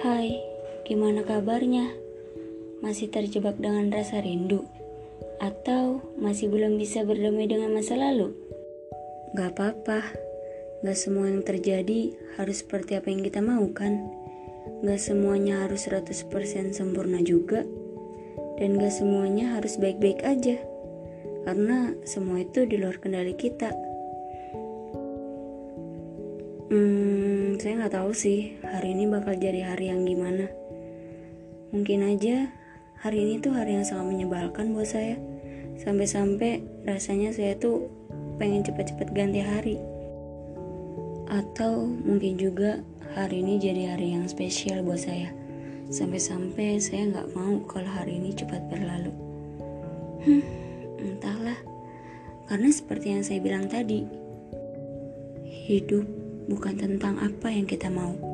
Hai, gimana kabarnya? Masih terjebak dengan rasa rindu? Atau masih belum bisa berdamai dengan masa lalu? Gak apa-apa, gak semua yang terjadi harus seperti apa yang kita mau kan? Gak semuanya harus 100% sempurna juga Dan gak semuanya harus baik-baik aja Karena semua itu di luar kendali kita Hmm, saya nggak tahu sih hari ini bakal jadi hari yang gimana. Mungkin aja hari ini tuh hari yang sangat menyebalkan buat saya. Sampai-sampai rasanya saya tuh pengen cepet-cepet ganti hari. Atau mungkin juga hari ini jadi hari yang spesial buat saya. Sampai-sampai saya nggak mau kalau hari ini cepat berlalu. Hmm, entahlah. Karena seperti yang saya bilang tadi, hidup bukan tentang apa yang kita mau.